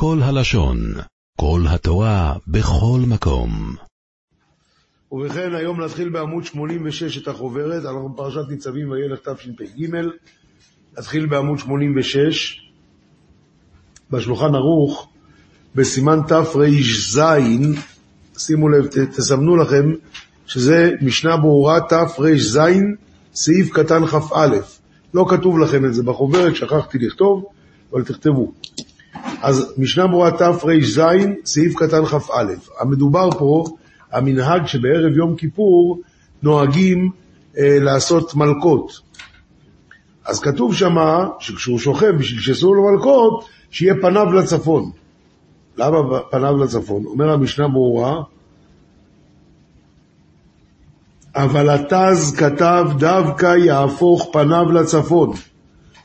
כל הלשון, כל התורה, בכל מקום. ובכן, היום נתחיל בעמוד 86 את החוברת, אנחנו בפרשת ניצבים וילך תשפ"ג, נתחיל בעמוד 86, בשולחן ערוך, בסימן תר"ז, שימו לב, תסמנו לכם, שזה משנה ברורה תר"ז, סעיף קטן כ"א. לא כתוב לכם את זה בחוברת, שכחתי לכתוב, אבל תכתבו. אז משנה ברורה תר"ז, סעיף קטן כ"א. המדובר פה, המנהג שבערב יום כיפור נוהגים אה, לעשות מלקות. אז כתוב שמה, שכשהוא שוכב בשביל שיעשו לו מלקות, שיהיה פניו לצפון. למה פניו לצפון? אומר המשנה ברורה, אבל התז כתב דווקא יהפוך פניו לצפון.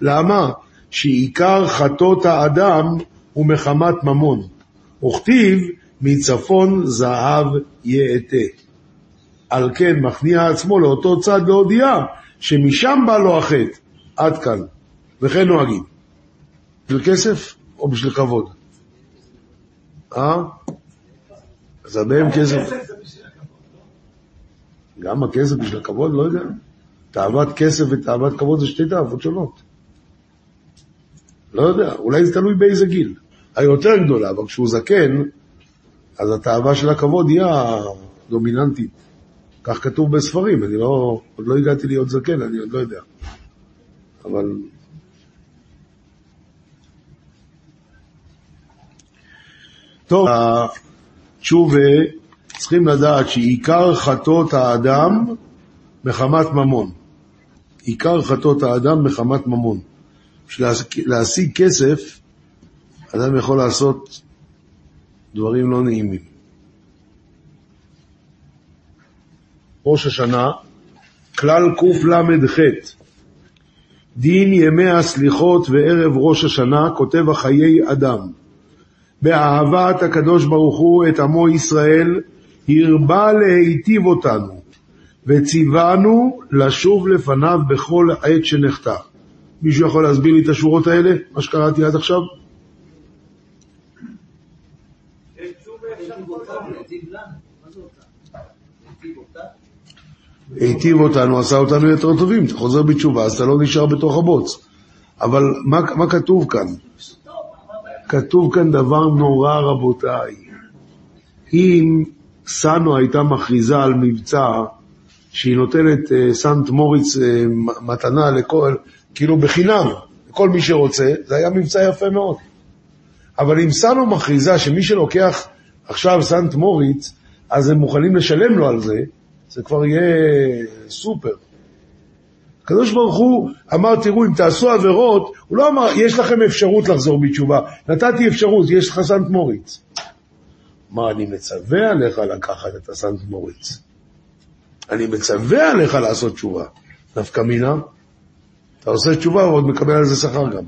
למה? שעיקר חטות האדם הוא מחמת ממון. וכתיב מצפון זהב יאטה. על כן מכניע עצמו לאותו צד להודיע שמשם בא לו החטא. עד כאן. וכן נוהגים. בשביל כסף או בשביל כבוד? אה? אז הבהם כסף. גם הכסף בשביל הכבוד? לא יודע. תאוות כסף ותאוות כבוד זה שתי תאוות שונות. לא יודע, אולי זה תלוי באיזה גיל. היותר גדולה, אבל כשהוא זקן, אז התאווה של הכבוד היא הדומיננטית. כך כתוב בספרים, אני לא, עוד לא הגעתי להיות זקן, אני עוד לא יודע. אבל... טוב, התשובה, צריכים לדעת שעיקר חטות האדם מחמת ממון. עיקר חטות האדם מחמת ממון. בשביל להשיג כסף, אדם יכול לעשות דברים לא נעימים. ראש השנה, כלל קל"ח, דין ימי הסליחות וערב ראש השנה, כותב החיי אדם. באהבת הקדוש ברוך הוא את עמו ישראל, הרבה להיטיב אותנו, וציוונו לשוב לפניו בכל עת שנחטא. מישהו יכול להסביר לי את השורות האלה, מה שקראתי עד עכשיו? היטיב אותנו, עשה אותנו יותר טובים, אתה חוזר בתשובה, אז אתה לא נשאר בתוך הבוץ. אבל מה, מה כתוב כאן? כתוב כאן דבר נורא, רבותיי. אם סאנו הייתה מכריזה על מבצע שהיא נותנת uh, סנט מוריץ uh, מתנה לכל, כאילו בחינם, לכל מי שרוצה, זה היה מבצע יפה מאוד. אבל אם סאנו מכריזה שמי שלוקח עכשיו סנט מוריץ, אז הם מוכנים לשלם לו על זה, זה כבר יהיה סופר. הקדוש ברוך הוא אמר, תראו, אם תעשו עבירות, הוא לא אמר, יש לכם אפשרות לחזור בתשובה. נתתי אפשרות, יש לך סנט מוריץ. מה, אני מצווה עליך לקחת את הסנט מוריץ. אני מצווה עליך לעשות תשובה. נפקא מינה, אתה עושה תשובה ועוד מקבל על זה שכר גם.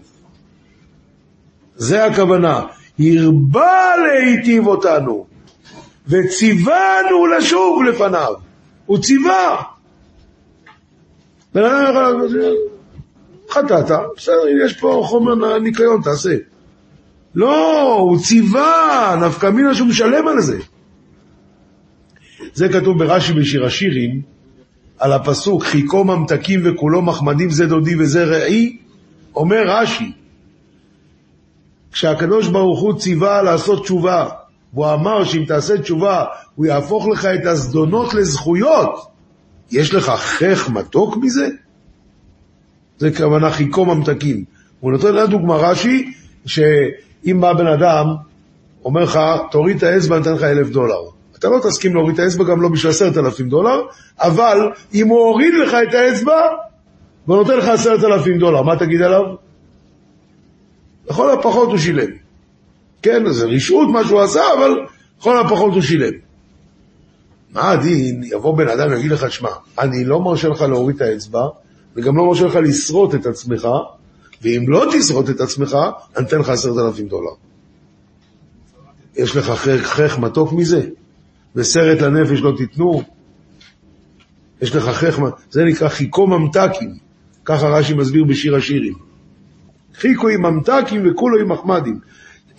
זה הכוונה. הרבה להיטיב אותנו, וציוונו לשוב לפניו. הוא ציווה. חטאת, בסדר, יש פה חומר ניקיון, תעשה. לא, הוא ציווה, נפקא מינה שהוא משלם על זה. זה כתוב ברש"י בשיר השירים, על הפסוק, חיכו ממתקים וכולו מחמדים זה דודי וזה רעי, אומר רש"י, כשהקדוש ברוך הוא ציווה לעשות תשובה, והוא אמר שאם תעשה תשובה, הוא יהפוך לך את הזדונות לזכויות, יש לך חך מתוק מזה? זה כוונה חיכו ממתקים. הוא נותן לנו דוגמה רש"י, שאם בא בן אדם, אומר לך, תוריד את האצבע, אני אתן לך אלף דולר. אתה לא תסכים להוריד את האצבע גם לא בשביל עשרת אלפים דולר, אבל אם הוא הוריד לך את האצבע, והוא נותן לך עשרת אלפים דולר, מה תגיד עליו? לכל הפחות הוא שילם. כן, זה רשעות מה שהוא עשה, אבל לכל הפחות הוא שילם. מה הדין, יבוא בן אדם ויגיד לך, שמע, אני לא מרשה לך להוריד את האצבע, וגם לא מרשה לך לשרוט את עצמך, ואם לא תשרוט את עצמך, אני אתן לך עשרת אלפים דולר. יש לך חך מתוק מזה? וסרט לנפש לא תיתנו? יש לך חך, זה נקרא חיכו ממתקים, ככה רש"י מסביר בשיר השירים. חיקו עם ממתקים וכולו עם מחמדים.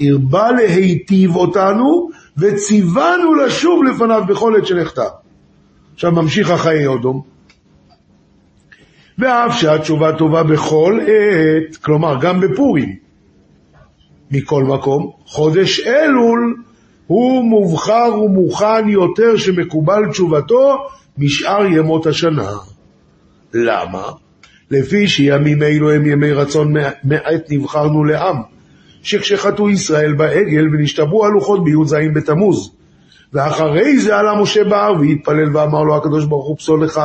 הרבה להיטיב אותנו, וציוונו לשוב לפניו בכל עת שנחטא. עכשיו ממשיך החיי אודום. ואף שהתשובה טובה בכל עת, כלומר גם בפורים. מכל מקום, חודש אלול הוא מובחר ומוכן יותר שמקובל תשובתו משאר ימות השנה. למה? לפי שימים אלו הם ימי רצון מעט נבחרנו לעם, שכשחטאו ישראל בעגל ונשתברו הלוחות בי"ז בתמוז. ואחרי זה עלה משה בהר והתפלל ואמר לו הקדוש ברוך הוא פסול לך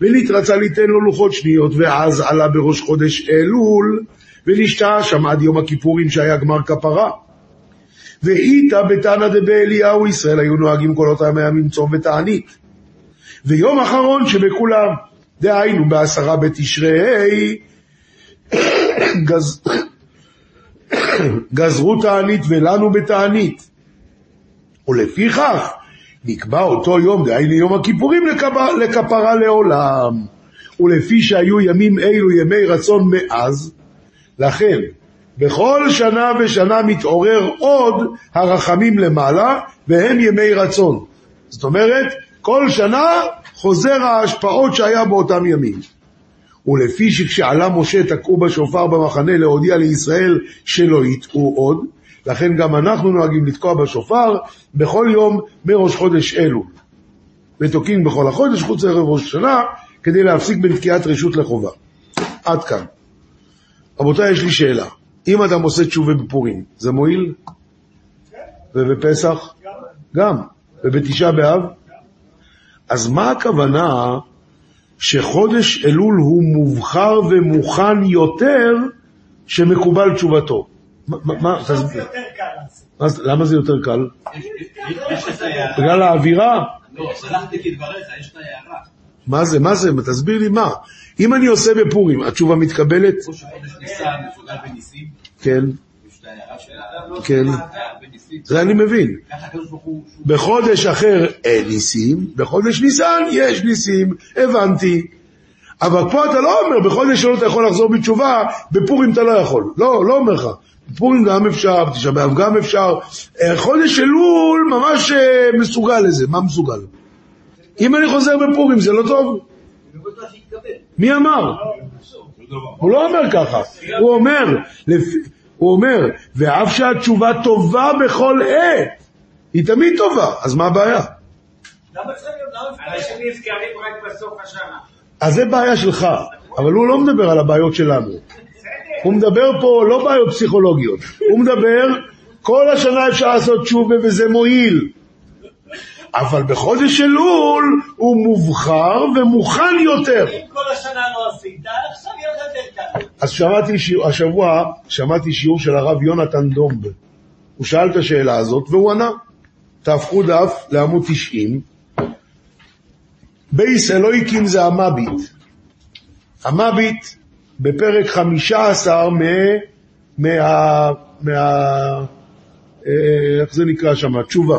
ונתרצה ליתן לו לוחות שניות ואז עלה בראש חודש אלול ונשתה שם עד יום הכיפורים שהיה גמר כפרה. ואיתה בתנא דבאליהו ישראל היו נוהגים כל אותם הימים צום ותענית. ויום אחרון שבכולם, דהיינו בעשרה בתשרי גז... גזרו תענית ולנו בתענית. ולפיכך נקבע אותו יום, דהיינו יום הכיפורים, לכפרה, לכפרה לעולם. ולפי שהיו ימים אלו ימי רצון מאז, לכן בכל שנה ושנה מתעורר עוד הרחמים למעלה, והם ימי רצון. זאת אומרת, כל שנה חוזר ההשפעות שהיה באותם ימים. ולפי שכשעלה משה תקעו בשופר במחנה להודיע לישראל שלא יטעו עוד, לכן גם אנחנו נוהגים לתקוע בשופר בכל יום מראש חודש אלו. ותוקעים בכל החודש חוץ לערב ראש השנה, כדי להפסיק בנקיעת רשות לחובה. עד כאן. רבותיי, יש לי שאלה. אם אדם עושה תשובה בפורים, זה מועיל? ובפסח? גם. ובתשעה באב? אז מה הכוונה שחודש אלול הוא מובחר ומוכן יותר שמקובל תשובתו? מה, תסביר. למה זה יותר קל? בגלל האווירה? לא, שלחתי כדבריך, יש את ההערה. מה זה, מה זה, תסביר לי מה. אם אני עושה בפורים, התשובה מתקבלת? כן, ההערה שלה. כן. בניסים. זה אני מבין. בחודש אחר אין ניסים, בחודש ניסן יש ניסים, הבנתי. אבל פה אתה לא אומר, בחודש שלו אתה יכול לחזור בתשובה, בפורים אתה לא יכול. לא, לא אומר לך. בפורים גם אפשר, בתשעה באב גם אפשר. אה, חודש אלול ממש אה, מסוגל לזה. מה מסוגל? אם אני חוזר בפורים זה לא טוב? מי אמר? הוא לא אומר ככה, הוא אומר, הוא אומר, ואף שהתשובה טובה בכל עת, היא תמיד טובה, אז מה הבעיה? אנשים נזכרים רק בסוף השנה. אז זה בעיה שלך, אבל הוא לא מדבר על הבעיות שלנו. הוא מדבר פה לא בעיות פסיכולוגיות, הוא מדבר, כל השנה אפשר לעשות תשובה וזה מועיל. אבל בחודש אלול הוא מובחר ומוכן יותר. אם כל השנה לא עשית, עכשיו יהיה לך יותר קל. אז שמעתי השבוע שמעתי שיעור של הרב יונתן דומב. הוא שאל את השאלה הזאת והוא ענה. תהפכו דף לעמוד 90. בייס אלוהיקים זה המביט. המביט בפרק 15 מה... מה... מה... אה, איך זה נקרא שם? תשובה.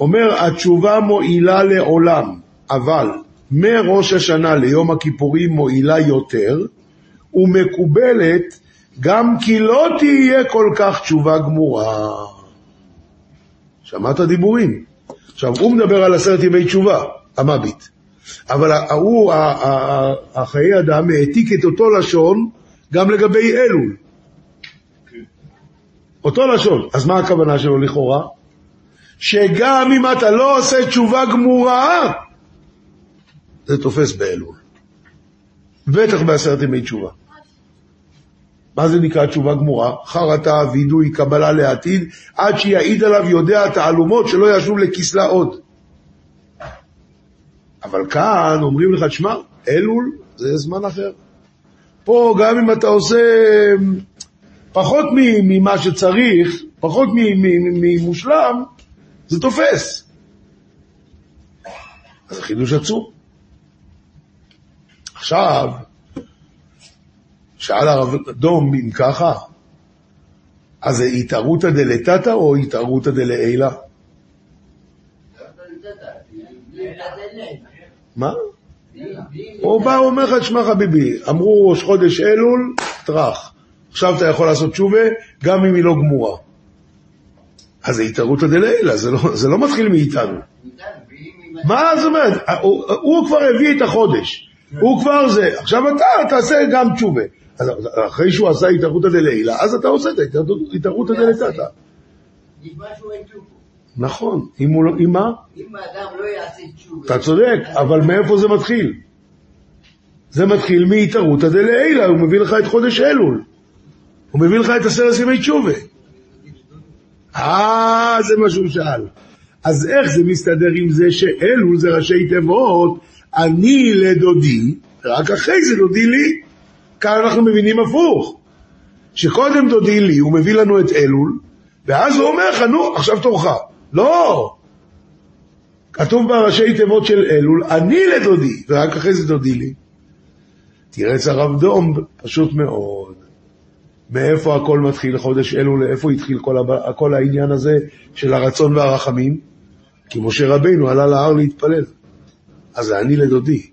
אומר, התשובה מועילה לעולם, אבל מראש השנה ליום הכיפורים מועילה יותר, ומקובלת גם כי לא תהיה כל כך תשובה גמורה. שמעת דיבורים? עכשיו, הוא מדבר על עשרת ימי תשובה, המביט. אבל הוא, החיי אדם, העתיק את אותו לשון גם לגבי אלול. אותו לשון. אז מה הכוונה שלו לכאורה? שגם אם אתה לא עושה תשובה גמורה, זה תופס באלול. בטח בעשרת ימי תשובה. מה זה נקרא תשובה גמורה? חרטה, וידוי, קבלה לעתיד, עד שיעיד עליו יודע תעלומות שלא ישוב לכסלה עוד. אבל כאן אומרים לך, תשמע, אלול זה זמן אחר. פה גם אם אתה עושה פחות ממה שצריך, פחות ממושלם, זה תופס. אז חידוש עצום. עכשיו, שאל הרב דום אם ככה, אז זה התערותא דלתתא או התערותא דלעילא? מה? הוא בא ואומר לך, תשמע חביבי, אמרו ראש חודש אלול, טראח. עכשיו אתה יכול לעשות תשובה, גם אם היא לא גמורה. אז זה התערותא דלעילא, זה לא, זה לא מתחיל מאיתנו. מה זאת אומרת? הוא, הוא כבר הביא את החודש, הוא כבר זה, עכשיו אתה תעשה גם תשובה. אז אחרי שהוא עשה התערותא דלעילא, אז אתה עושה את התערותא דלתתא. נכון, אם הוא לא, אם מה? אם האדם לא יעשה תשובה... אתה צודק, אבל מאיפה זה מתחיל? זה מתחיל מהתערותא דלעילא, הוא מביא לך את חודש אלול. הוא מביא לך את עשרת ימי תשובה. אה, זה מה שהוא שאל. אז איך זה מסתדר עם זה שאלול זה ראשי תיבות, אני לדודי, רק אחרי זה דודי לי. כאן אנחנו מבינים הפוך. שקודם דודי לי, הוא מביא לנו את אלול, ואז הוא אומר לך, נו, עכשיו תורך. לא. כתוב בראשי תיבות של אלול, אני לדודי, ורק אחרי זה דודי לי. תראה את הרב דום, פשוט מאוד. מאיפה הכל מתחיל חודש אלול, איפה התחיל כל. כל העניין הזה של הרצון והרחמים? כי משה רבינו עלה להר להתפלל. אז זה אני לדודי.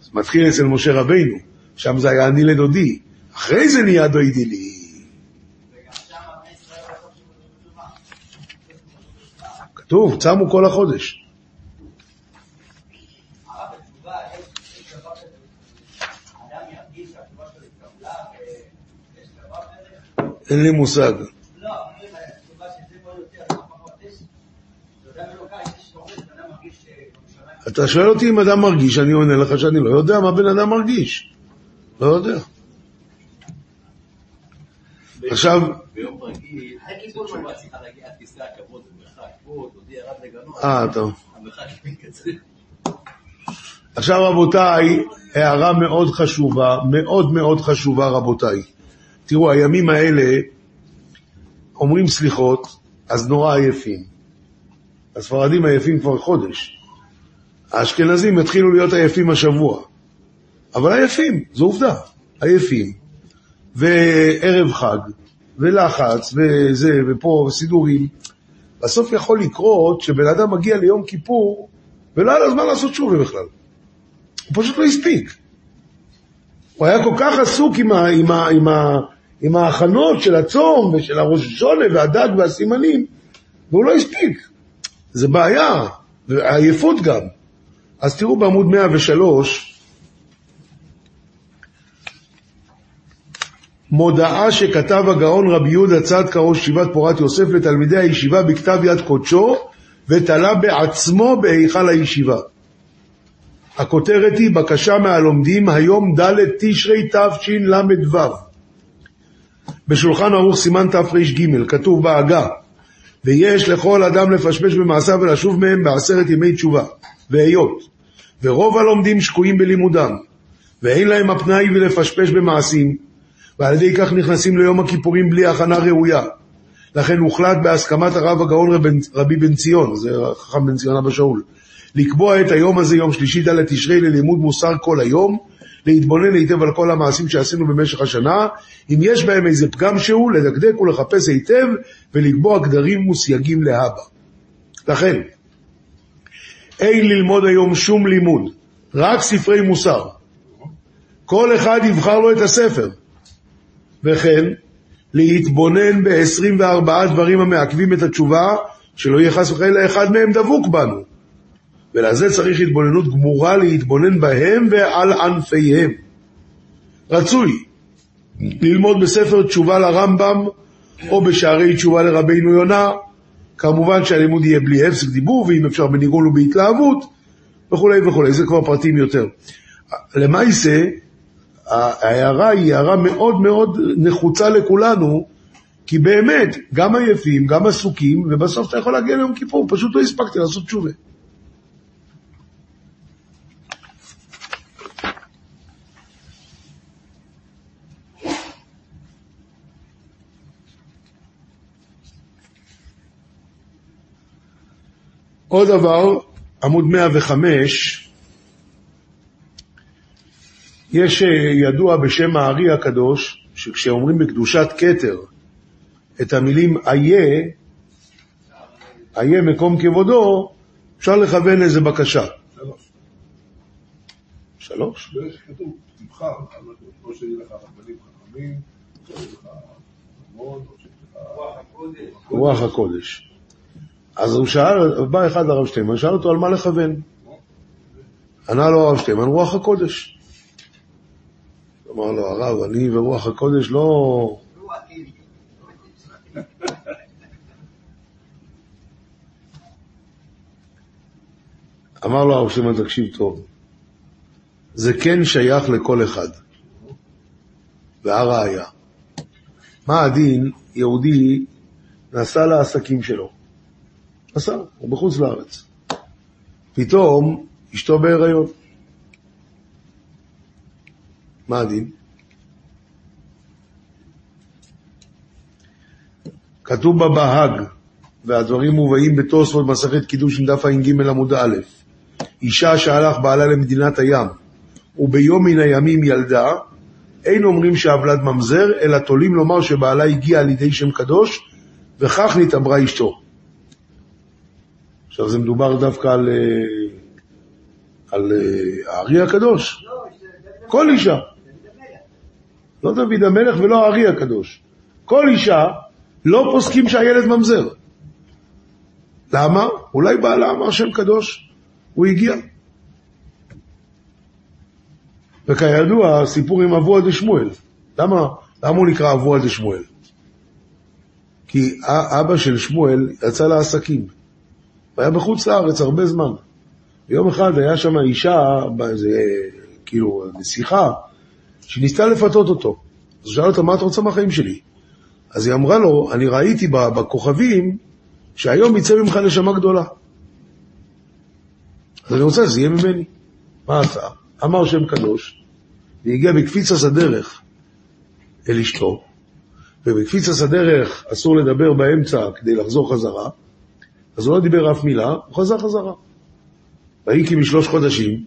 זה מתחיל אצל משה רבינו, שם זה היה אני לדודי. אחרי זה נהיה דוידי לי. כתוב, צמו כל החודש. הרב, בתשובה, יש יש דבר כזה, אדם ירגיש שהתשובה שלו התקבלה, ויש דבר כזה? אין לי מושג. לא, אומרים, התשובה שזה פה יותר, זה פחות, יש, אתה יודע מלוקה, יש שאומרים, אדם מרגיש שירושלים אתה שואל אותי אם אדם מרגיש, אני עונה לך שאני לא יודע מה בן אדם מרגיש. לא יודע. עכשיו, ביום רגיל. אה, טוב. עכשיו רבותיי, הערה מאוד חשובה, מאוד מאוד חשובה רבותיי. תראו, הימים האלה אומרים סליחות, אז נורא עייפים. הספרדים עייפים כבר חודש. האשכנזים התחילו להיות עייפים השבוע. אבל עייפים, זו עובדה, עייפים. וערב חג, ולחץ, וזה, ופה סידורים. בסוף יכול לקרות שבן אדם מגיע ליום כיפור ולא היה לו זמן לעשות שובה בכלל. הוא פשוט לא הספיק. הוא היה כל כך עסוק עם, ה, עם, ה, עם, ה, עם ההכנות של הצום ושל הראש השונה והדג והסימנים, והוא לא הספיק. זה בעיה, ועייפות גם. אז תראו בעמוד 103, מודעה שכתב הגאון רבי יהודה צדקה ראש ישיבת פורת יוסף לתלמידי הישיבה בכתב יד קודשו ותלה בעצמו בהיכל הישיבה. הכותרת היא בקשה מהלומדים היום ד' תשרי תשל"ו. בשולחן ערוך סימן תר"ג כתוב בהגה ויש לכל אדם לפשפש במעשיו ולשוב מהם בעשרת ימי תשובה והיות ורוב הלומדים שקועים בלימודם ואין להם הפנאי ולפשפש במעשים ועל ידי כך נכנסים ליום הכיפורים בלי הכנה ראויה. לכן הוחלט בהסכמת הרב הגאון רב, רבי בן ציון, זה חכם בן ציון אבא שאול, לקבוע את היום הזה, יום שלישי ד' תשרי, ללימוד מוסר כל היום, להתבונן היטב על כל המעשים שעשינו במשך השנה, אם יש בהם איזה פגם שהוא, לדקדק ולחפש היטב, ולקבוע גדרים וסייגים להבא. לכן, אין ללמוד היום שום לימוד, רק ספרי מוסר. כל אחד יבחר לו את הספר. וכן, להתבונן ב-24 דברים המעכבים את התשובה, שלא יהיה חס וחלילה אחד מהם דבוק בנו. ולזה צריך התבוננות גמורה להתבונן בהם ועל ענפיהם. רצוי ללמוד בספר תשובה לרמב"ם, או בשערי תשובה לרבינו יונה, כמובן שהלימוד יהיה בלי הפסק דיבור, ואם אפשר בניגון ובהתלהבות, וכולי וכולי, זה כבר פרטים יותר. למעשה, ההערה היא הערה מאוד מאוד נחוצה לכולנו, כי באמת, גם עייפים, גם עסוקים, ובסוף אתה יכול להגיע ליום כיפור, פשוט לא הספקתי לעשות תשובה. עוד דבר, עמוד 105, יש אה, ידוע בשם הארי הקדוש, שכשאומרים בקדושת כתר את המילים איה, איה מקום כבודו, אפשר לכוון איזה בקשה. שלוש? יש כתוב, תבחר, כמו שיהיה לך רבנים חכמים, רוח הקודש. אז הוא שאל, בא אחד לרב שטיימן, שאל אותו על מה לכוון. ענה לו הרב שטיימן, רוח הקודש. אמר לו, הרב, אני ורוח הקודש לא... אמר לו הרב שטיימן, תקשיב טוב, זה כן שייך לכל אחד. והראיה, מה הדין יהודי נסע לעסקים שלו? נסע, הוא בחוץ לארץ. פתאום אשתו בהיריון. מה הדין? כתוב בבהג, והדברים מובאים בתוספות מסכת קידוש דף ע"ג עמוד א', אישה שהלך בעלה למדינת הים, וביום מן הימים ילדה, אין אומרים שהוולד ממזר, אלא תולים לומר שבעלה הגיע על ידי שם קדוש, וכך נתעברה אשתו. עכשיו זה מדובר דווקא על, אה, על אה, הארי הקדוש. כל אישה. לא דוד המלך ולא הארי הקדוש. כל אישה לא פוסקים שהילד ממזר. למה? אולי בעלה אמר שם קדוש, הוא הגיע. וכידוע, הסיפור עם אבוה דשמואל. למה, למה הוא נקרא אבוה דשמואל? כי אבא של שמואל יצא לעסקים. הוא היה בחוץ לארץ הרבה זמן. יום אחד היה שם אישה, באיזה, כאילו, נסיכה, שניסתה לפתות אותו. אז הוא שאל אותה, מה את רוצה מהחיים שלי? אז היא אמרה לו, אני ראיתי בכוכבים שהיום יצא ממך נשמה גדולה. אז אני רוצה שזה יהיה ממני. מה עשה? אמר שם קדוש, והגיע בקפיצת הדרך אל אשתו, ובקפיצת הדרך אסור לדבר באמצע כדי לחזור חזרה, אז הוא לא דיבר אף מילה, הוא חזר חזרה. ויהי כי משלוש חודשים,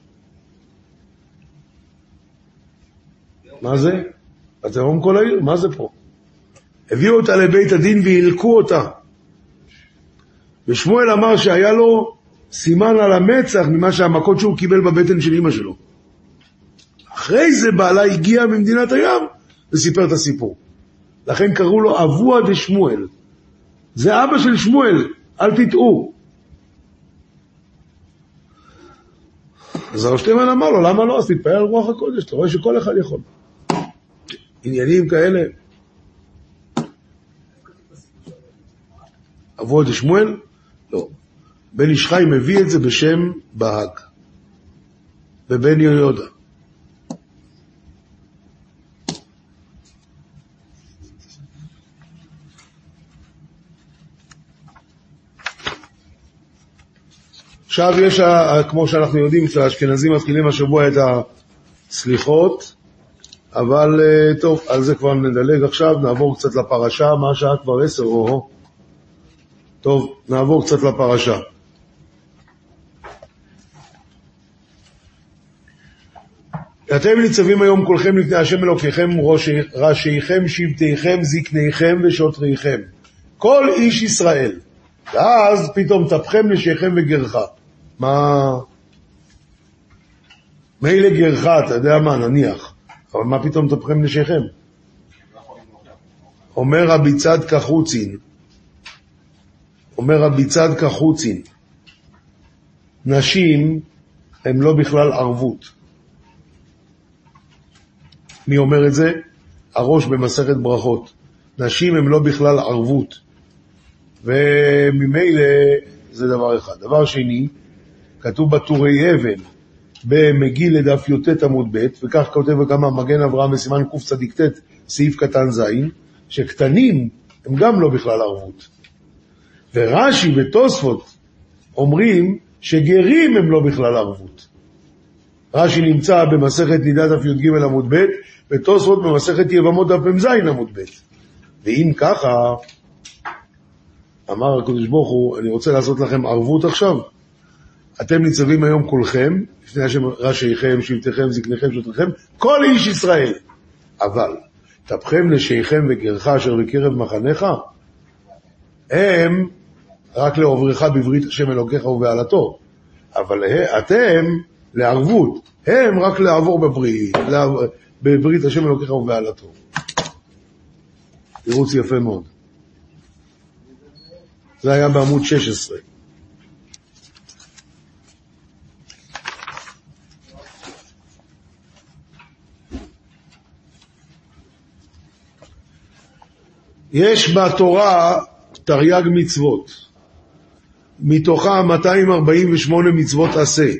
מה זה? התהום כל העיר, מה זה פה? הביאו אותה לבית הדין והילקו אותה. ושמואל אמר שהיה לו סימן על המצח ממה שהמכות שהוא קיבל בבטן של אמא שלו. אחרי זה בעלה הגיע ממדינת הים וסיפר את הסיפור. לכן קראו לו אבוה דשמואל. זה אבא של שמואל, אל תטעו. אז הרב שטיימן אמר לו, למה לא? אז תתפעל על רוח הקודש, אתה רואה שכל אחד יכול. עניינים כאלה. אבוה דשמואל? לא. בן איש חי מביא את זה בשם בהג. ובן יהודה. עכשיו יש, ה- כמו שאנחנו יודעים, אצל האשכנזים מתחילים השבוע את הסליחות, אבל אה, טוב, על זה כבר נדלג עכשיו, נעבור קצת לפרשה, מה השעה כבר עשר או... טוב, נעבור קצת לפרשה. אתם ניצבים היום כולכם לפני השם אלוקיכם, ראשי- ראשיכם, שבטיכם, זקניכם ושוטריכם. כל איש ישראל. ואז פתאום טפכם נשיכם וגרך. מה... מילא גרך, אתה יודע מה, נניח. אבל מה פתאום טפכם נשיכם? אומר רבי צד כחוצין, אומר רבי צד כחוצין, נשים הן לא בכלל ערבות. מי אומר את זה? הראש במסכת ברכות. נשים הן לא בכלל ערבות. וממילא זה דבר אחד. דבר שני, כתוב בטורי הבל, במגיל לדף י"ט עמוד ב', וכך כותב גם המגן אברהם בסימן קצ"ט, סעיף קטן ז', שקטנים הם גם לא בכלל ערבות. ורש"י ותוספות אומרים שגרים הם לא בכלל ערבות. רש"י נמצא במסכת נידה דף י"ג עמוד ב', ותוספות במסכת יבמות דף מ"ז עמוד ב'. ואם ככה, אמר הקדוש ברוך הוא, אני רוצה לעשות לכם ערבות עכשיו. אתם ניצבים היום כולכם, לפני השם ראשיכם, שבטיכם, זקניכם, שוטריכם, כל איש ישראל. אבל, טפכם נשיכם וגרך אשר בקרב מחניך, הם רק לעוברך בברית השם אלוקיך ובעלתו. אבל אתם לערבות, הם רק לעבור בברית, בברית השם אלוקיך ובעלתו. תירוץ יפה מאוד. זה היה בעמוד 16. יש בתורה תרי"ג מצוות, מתוכם 248 מצוות עשה.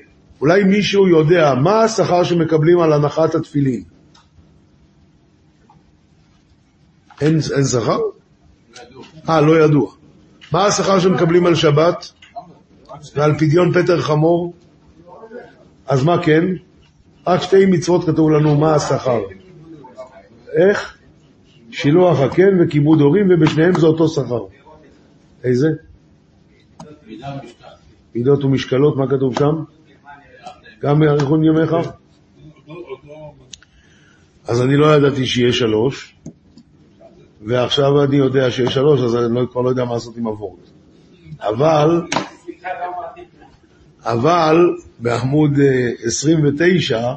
אולי מישהו יודע מה השכר שמקבלים על הנחת התפילין? אין, אין שכר? אה, לא ידוע. מה השכר שמקבלים על שבת? ועל פדיון פטר חמור? אז מה כן? רק שתי מצוות כתוב לנו מה השכר. איך? שילוח הקן וכיבוד הורים, ובשניהם זה אותו שכר. איזה? מידות ומשקלות, מה כתוב שם? גם יאריכון ימיך? אז אני לא ידעתי שיש שלוש, ועכשיו אני יודע שיש שלוש, אז אני לא, כבר לא יודע מה לעשות עם הוורט. אבל, אבל בעמוד אה, 29,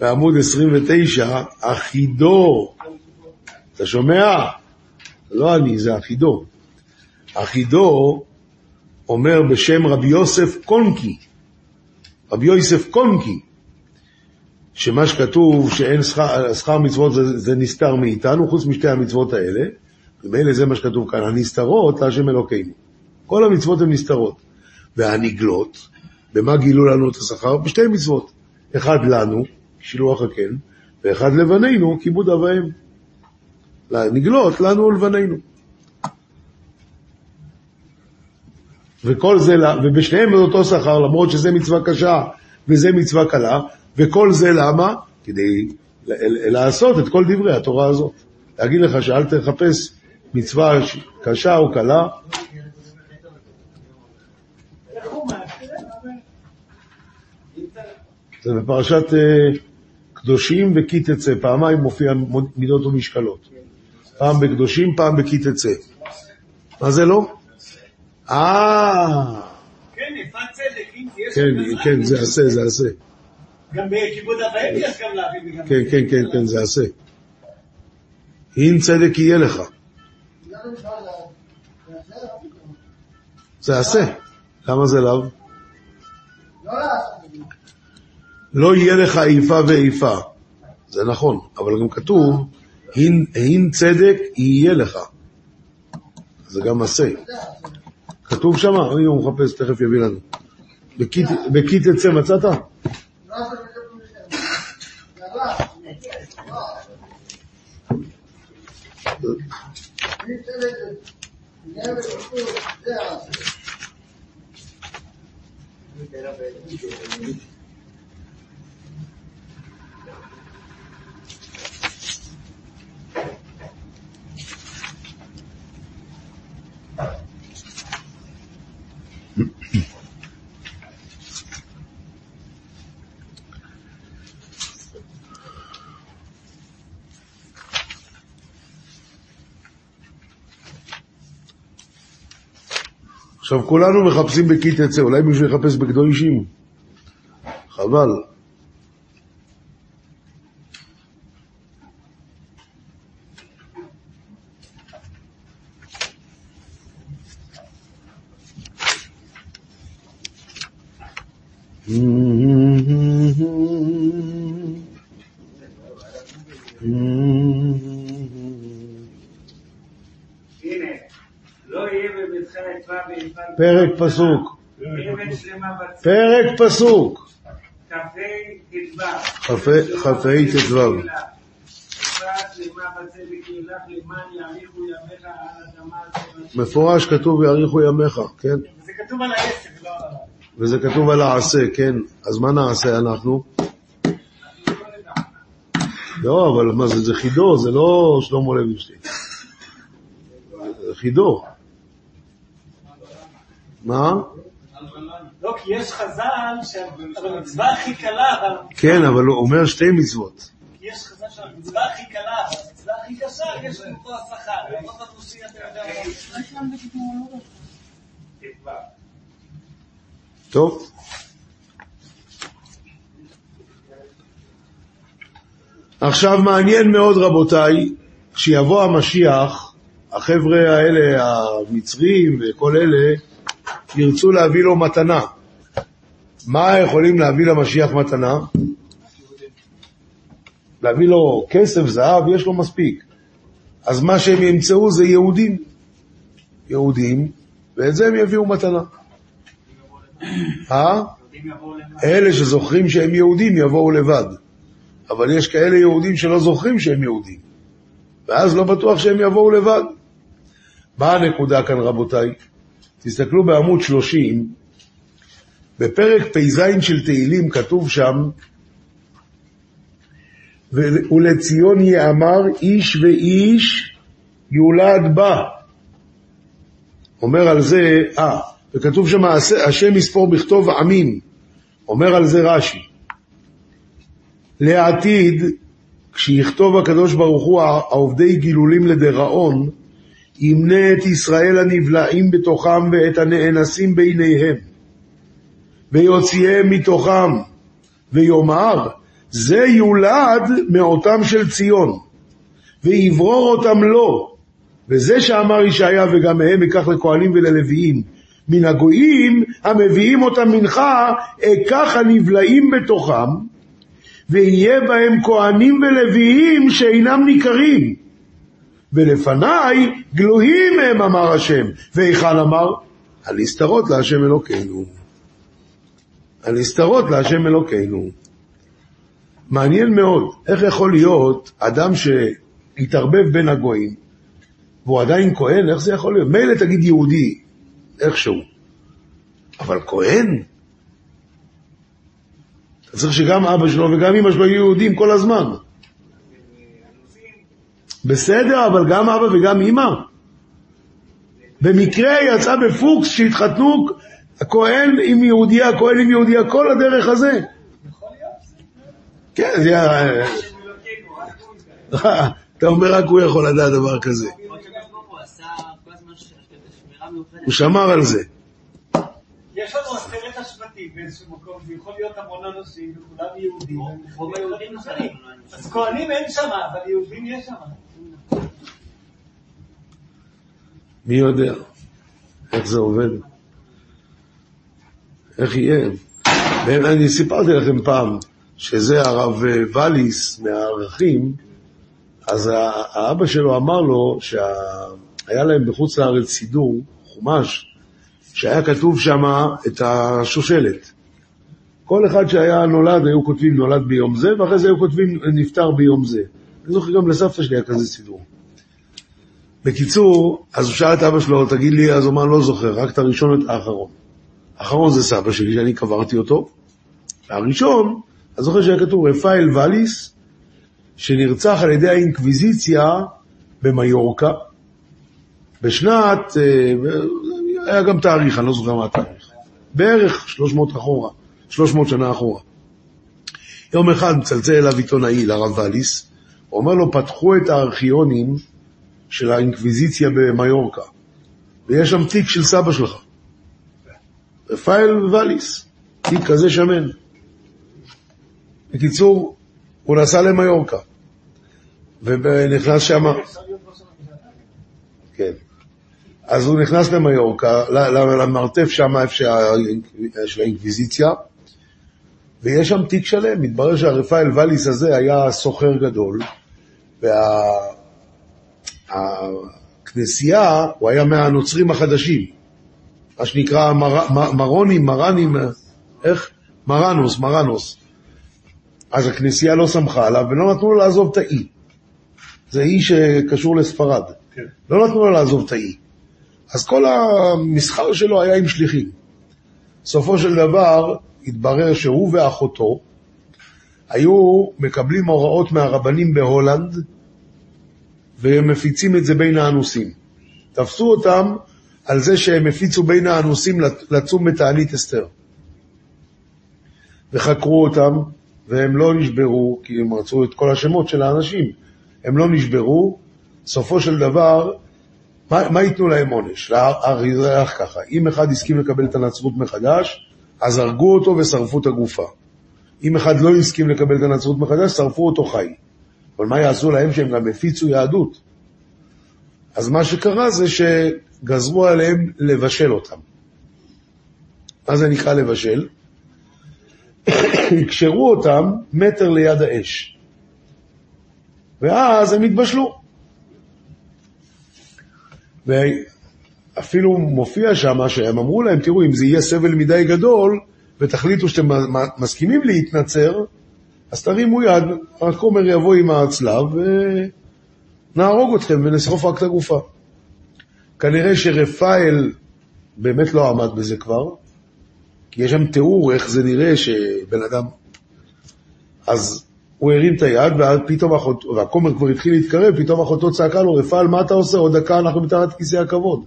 בעמוד 29, אחידו, אתה שומע? לא אני, זה אחידו. אחידו אומר בשם רבי יוסף קונקי, רבי יוסף קונקי, שמה שכתוב שאין שכר, שכר מצוות זה, זה נסתר מאיתנו, חוץ משתי המצוות האלה, ומילא זה מה שכתוב כאן, הנסתרות להשם אלוקינו. כל המצוות הן נסתרות. והנגלות, במה גילו לנו את השכר? בשתי מצוות. אחד לנו, שילוח הקן, ואחד לבנינו, כיבוד אב ואם. נגלות לנו ולבנינו. וכל זה, ובשניהם זה אותו שכר, למרות שזה מצווה קשה וזה מצווה קלה, וכל זה למה? כדי לעשות את כל דברי התורה הזאת. להגיד לך שאל תחפש מצווה קשה או קלה. זה בפרשת אה, קדושים וכי תצא, פעמיים מופיע מידות ומשקלות. פעם בקדושים, פעם בכי תצא. מה זה לא? אה, כן, יפת צדק, אם תהיה כן, שם כן, זה עשה, זה עשה. גם בכיבוד אבאים יש גם להביא. כן, כן, כן, כן, זה עשה. אם צדק יהיה לך. זה עשה. למה זה לאו? לא יהיה לך איפה ואיפה. זה נכון, אבל גם כתוב, הן, צדק יהיה לך. זה גם עשה. כתוב שם, הנה הוא מחפש, תכף יביא לנו. בכי- תצא מצאת? עכשיו כולנו מחפשים בכי תצא, אולי מישהו יחפש בקדושים? חבל. פסוק. פרק פסוק, כ"ה ט"ו. יאריכו מפורש כתוב ויאריכו ימיך, כן? זה כתוב על העסק, לא על. וזה כתוב על העשה, כן? אז מה נעשה אנחנו? לא, אבל מה זה, זה חידו, זה לא שלמה לוינשטיין. זה חידו. מה? לא, כי יש חז"ל שהמצווה הכי קלה, כן, אבל הוא אומר שתי מצוות. יש חז"ל שהמצווה הכי קלה, המצווה הכי קשה, יש לנו פה השכר. טוב. עכשיו מעניין מאוד רבותיי, כשיבוא המשיח, החבר'ה האלה, המצרים וכל אלה, ירצו להביא לו מתנה. מה יכולים להביא למשיח מתנה? להביא לו כסף, זהב, יש לו מספיק. אז מה שהם ימצאו זה יהודים. יהודים, ואת זה הם יביאו מתנה. אה? אלה שזוכרים שהם יהודים יבואו לבד. אבל יש כאלה יהודים שלא זוכרים שהם יהודים. ואז לא בטוח שהם יבואו לבד. מה הנקודה כאן, רבותיי? תסתכלו בעמוד 30, בפרק פ"ז של תהילים כתוב שם, ולציון יאמר איש ואיש יולד בה. אומר על זה, אה, וכתוב שם השם יספור בכתוב עמים. אומר על זה רש"י. לעתיד, כשיכתוב הקדוש ברוך הוא העובדי גילולים לדיראון, ימנה את ישראל הנבלעים בתוכם ואת הנאנסים ביניהם, ויוציאם מתוכם, ויאמר, זה יולד מאותם של ציון, ויברור אותם לו, וזה שאמר ישעיה וגם מהם אקח לכהנים וללוויים, מן הגויים המביאים אותם מנחה, אקח הנבלעים בתוכם, ויהיה בהם כהנים ולוויים שאינם ניכרים. ולפניי גלויים הם, אמר השם. והיכן אמר? הנסתרות להשם אלוקינו. הנסתרות להשם אלוקינו. מעניין מאוד, איך יכול להיות אדם שהתערבב בין הגויים, והוא עדיין כהן, איך זה יכול להיות? מילא תגיד יהודי, איכשהו, אבל כהן? אתה צריך שגם אבא שלו וגם אמא שלו יהיו יהודים כל הזמן. בסדר, אבל גם אבא וגם אמא. במקרה יצא בפוקס שהתחתנו הכהן עם יהודייה, הכהן עם יהודייה, כל הדרך הזה. כן, זה היה... אתה אומר רק הוא יכול לדעת דבר כזה. הוא שמר על זה. יש לנו עשרת השבטים באיזשהו מקום, זה יכול להיות המון אנשים, וכולם יהודים. אז כהנים אין שם, אבל יהודים יש שם. מי יודע איך זה עובד? איך יהיה? אני סיפרתי לכם פעם שזה הרב ואליס מהערכים, אז האבא שלו אמר לו שהיה להם בחוץ לארץ סידור, חומש, שהיה כתוב שם את השושלת. כל אחד שהיה נולד, היו כותבים נולד ביום זה, ואחרי זה היו כותבים נפטר ביום זה. אני זוכר גם לסבתא שלי היה כזה סידור. בקיצור, אז הוא שאל את אבא שלו, תגיד לי, אז הוא אמר, לא זוכר, רק את הראשון ואת האחרון. האחרון זה סבא שלי, שאני קברתי אותו. והראשון, אני זוכר שהיה כתוב רפאל ואליס, שנרצח על ידי האינקוויזיציה במיורקה, בשנת, אה, היה גם תאריך, אני לא זוכר מה התאריך, בערך 300 אחורה, 300 שנה אחורה. יום אחד מצלצל אליו עיתונאי, לרב ואליס, אומר לו, פתחו את הארכיונים של האינקוויזיציה במיורקה, ויש שם תיק של סבא שלך, רפאל ואליס, תיק כזה שמן. בקיצור, הוא נסע למיורקה, ונכנס שם... כן. אז הוא נכנס למיורקה, למרתף שם, של האינקוויזיציה, ויש שם תיק שלם. מתברר שהרפאל ואליס הזה היה סוחר גדול, והכנסייה, הוא היה מהנוצרים החדשים, מה שנקרא מר, מרונים, מרנים, איך? מרנוס, מרנוס. אז הכנסייה לא סמכה עליו ולא נתנו לו לעזוב את האי. זה אי שקשור לספרד. כן. לא נתנו לו לעזוב את האי. אז כל המסחר שלו היה עם שליחים. בסופו של דבר התברר שהוא ואחותו היו מקבלים הוראות מהרבנים בהולנד והם מפיצים את זה בין האנוסים. תפסו אותם על זה שהם הפיצו בין האנוסים לצום בתענית אסתר. וחקרו אותם, והם לא נשברו, כי הם רצו את כל השמות של האנשים. הם לא נשברו, סופו של דבר, מה, מה ייתנו להם עונש? הרי ככה, אם אחד הסכים לקבל את הנצרות מחדש, אז הרגו אותו ושרפו את הגופה. אם אחד לא הסכים לקבל את הנצרות מחדש, שרפו אותו חי. אבל מה יעשו להם שהם גם הפיצו יהדות? אז מה שקרה זה שגזרו עליהם לבשל אותם. מה זה נקרא לבשל? יקשרו אותם מטר ליד האש. ואז הם התבשלו. ואפילו מופיע שם שהם אמרו להם, תראו, אם זה יהיה סבל מדי גדול, ותחליטו שאתם מסכימים להתנצר, אז תרימו יד, הכומר יבוא עם הצלב ונהרוג אתכם ונשרוף רק את הגופה. כנראה שרפאל באמת לא עמד בזה כבר, כי יש שם תיאור איך זה נראה שבן אדם... אז הוא הרים את היד, ופתאום אחותו, והכומר כבר התחיל להתקרב, פתאום אחותו צעקה לו, רפאל, מה אתה עושה? עוד דקה אנחנו מתחת כיסא הכבוד.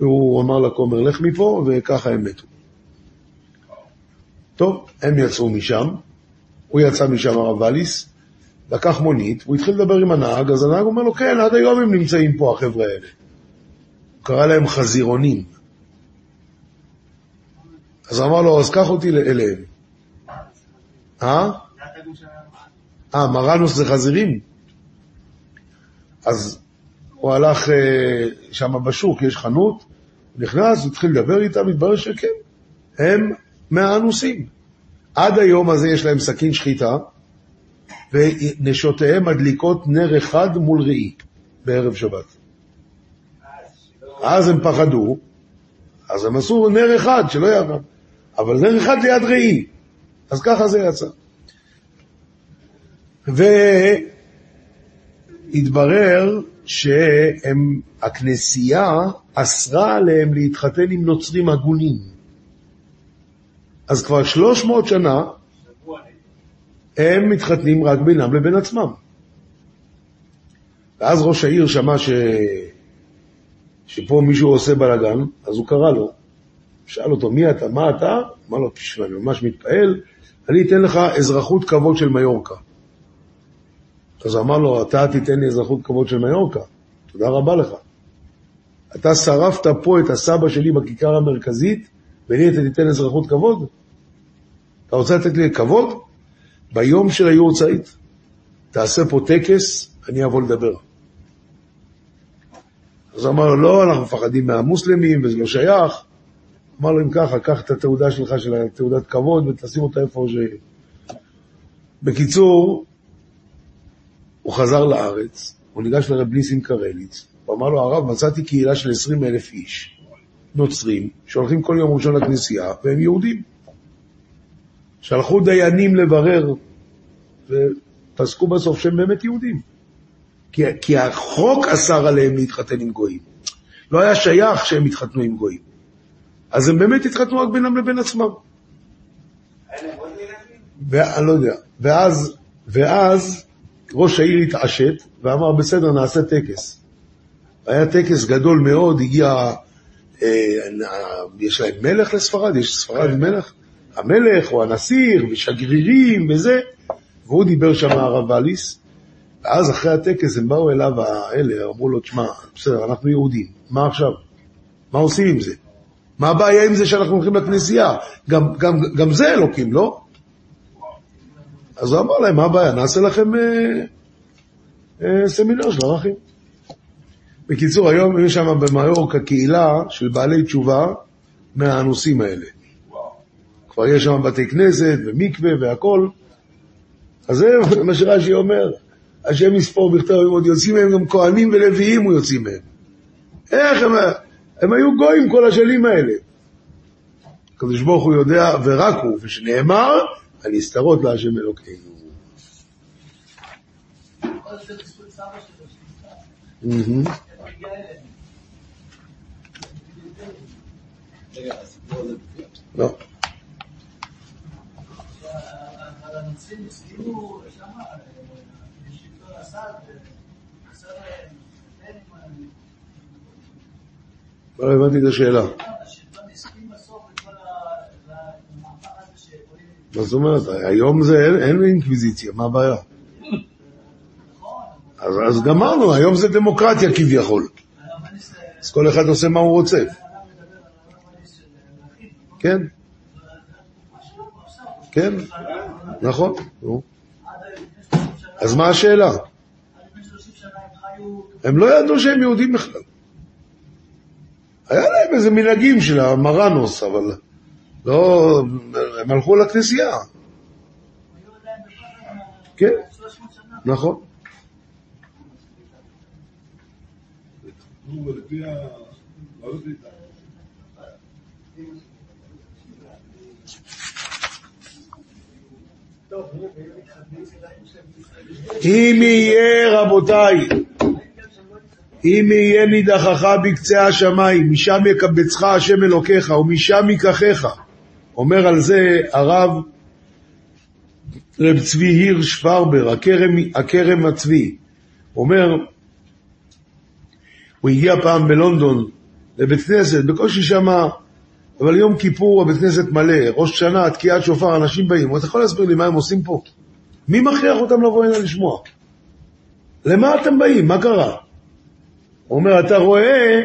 והוא אמר לכומר, לך מפה, וככה הם מתו. טוב, הם יצאו משם, הוא יצא משם, הרב ואליס, לקח מונית, הוא התחיל לדבר עם הנהג, אז הנהג אומר לו, כן, עד היום הם נמצאים פה, החבר'ה האלה. הוא קרא להם חזירונים. אז אמר לו, אז קח אותי אליהם. אה? אה, מרנוס זה חזירים? אז הוא הלך אה, שם בשוק, יש חנות, נכנס, התחיל לדבר איתם, התברר שכן, הם מהאנוסים. עד היום הזה יש להם סכין שחיטה, ונשותיהם מדליקות נר אחד מול ראי בערב שבת. אז הם פחדו, אז הם עשו נר אחד, שלא יעבוד, אבל נר אחד ליד ראי. אז ככה זה יצא. והתברר שהכנסייה אסרה עליהם להתחתן עם נוצרים הגונים. אז כבר 300 שנה הם מתחתנים רק בינם לבין עצמם. ואז ראש העיר שמע ש... שפה מישהו עושה בלאגן, אז הוא קרא לו, שאל אותו, מי אתה, מה אתה? אמר לו, תשמע, אני ממש מתפעל, אני אתן לך אזרחות כבוד של מיורקה. אז אמר לו, אתה תיתן לי אזרחות כבוד של מיורקה, תודה רבה לך. אתה שרפת פה את הסבא שלי בכיכר המרכזית, ולי אתה תיתן אזרחות כבוד? אתה רוצה לתת לי כבוד? ביום של היורצייט, תעשה פה טקס, אני אבוא לדבר. אז אמר לו, לא, אנחנו מפחדים מהמוסלמים וזה לא שייך. אמר לו, אם ככה, קח את התעודה שלך, של תעודת כבוד, ותשים אותה איפה ש... בקיצור, הוא חזר לארץ, הוא ניגש לרב ניסים קרליץ, הוא אמר לו, הרב, מצאתי קהילה של 20 אלף איש, נוצרים, שהולכים כל יום ראשון לכנסייה, והם יהודים. שלחו דיינים לברר, ופסקו בסוף שהם באמת יהודים. כי, כי החוק אסר עליהם להתחתן עם גויים. לא היה שייך שהם יתחתנו עם גויים. אז הם באמת התחתנו רק בינם לבין עצמם. ואני לא יודע. ואז, ואז ראש העיר התעשת ואמר, בסדר, נעשה טקס. היה טקס גדול מאוד, הגיע, יש להם מלך לספרד? יש ספרד עם מלך? המלך או הנסיך ושגרירים וזה, והוא דיבר שם הרב אליס, ואז אחרי הטקס הם באו אליו האלה, אמרו לו, תשמע, בסדר, אנחנו יהודים, מה עכשיו? מה עושים עם זה? מה הבעיה עם זה שאנחנו הולכים לכנסייה? גם, גם, גם זה אלוקים, לא? אז הוא אמר להם, מה הבעיה? נעשה לכם אה, אה, סמינר של ערכים. בקיצור, היום יש שם במיורקה קהילה של בעלי תשובה מהאנוסים האלה. כבר יש שם בתי כנסת ומקווה והכל. אז זה מה שרש"י אומר, השם יספור בכתב עוד יוצאים מהם גם כהנים ולוויים הוא יוצאים מהם. איך הם, הם היו גויים כל השנים האלה. הקדוש ברוך הוא יודע, ורק הוא, ושנאמר, הנסתרות להשם אלוקינו. Mm-hmm. לא. הנוצרים הסכימו שמה, בשלטון אסד, חסר להם, לא הבנתי את השאלה. שבונים, מה זאת אומרת? היום זה אין אינקוויזיציה, מה הבעיה? נכון, אז, אז גמרנו, היום זה דמוקרטיה כביכול. אז כל אחד עושה מה הוא רוצה. כן, כן, נכון. נו. עד לפני 30 שנה אז מה השאלה? לפני 30 שנה הם לא ידעו שהם יהודים בכלל. היה להם איזה מנהגים של המרנוס, אבל לא... הם הלכו לכנסייה, היו עדיין כן. 300 שנה. נכון. אם יהיה, רבותיי, אם יהיה נידחך בקצה השמיים, משם יקבצך השם אלוקיך, ומשם ייקחך. אומר על זה הרב רב צבי הירש פרבר, הכרם הצבי. אומר, הוא הגיע פעם בלונדון לבית כנסת, בקושי שמה, אבל יום כיפור הבית כנסת מלא, ראש שנה, תקיעת שופר, אנשים באים. אתה יכול להסביר לי מה הם עושים פה? מי מכריח אותם לבוא הנה לשמוע? למה אתם באים? מה קרה? הוא אומר, אתה רואה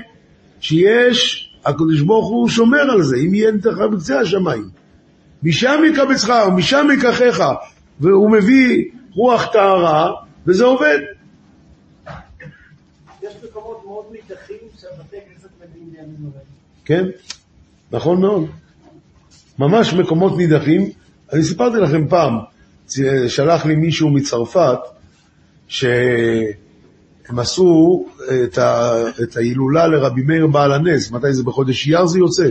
שיש, הקדוש ברוך הוא שומר על זה, אם יהיה נתך בקצה השמיים. משם יקבצך ומשם ייקחך, והוא מביא רוח טהרה, וזה עובד. יש מקומות מאוד נידחים שהבתי כנסת מגיעים בימים נוראים. כן? נכון מאוד. ממש מקומות נידחים. אני סיפרתי לכם פעם, שלח לי מישהו מצרפת, שהם עשו את, ה, את ההילולה לרבי מאיר בעל הנס, מתי זה בחודש אייר זה יוצא?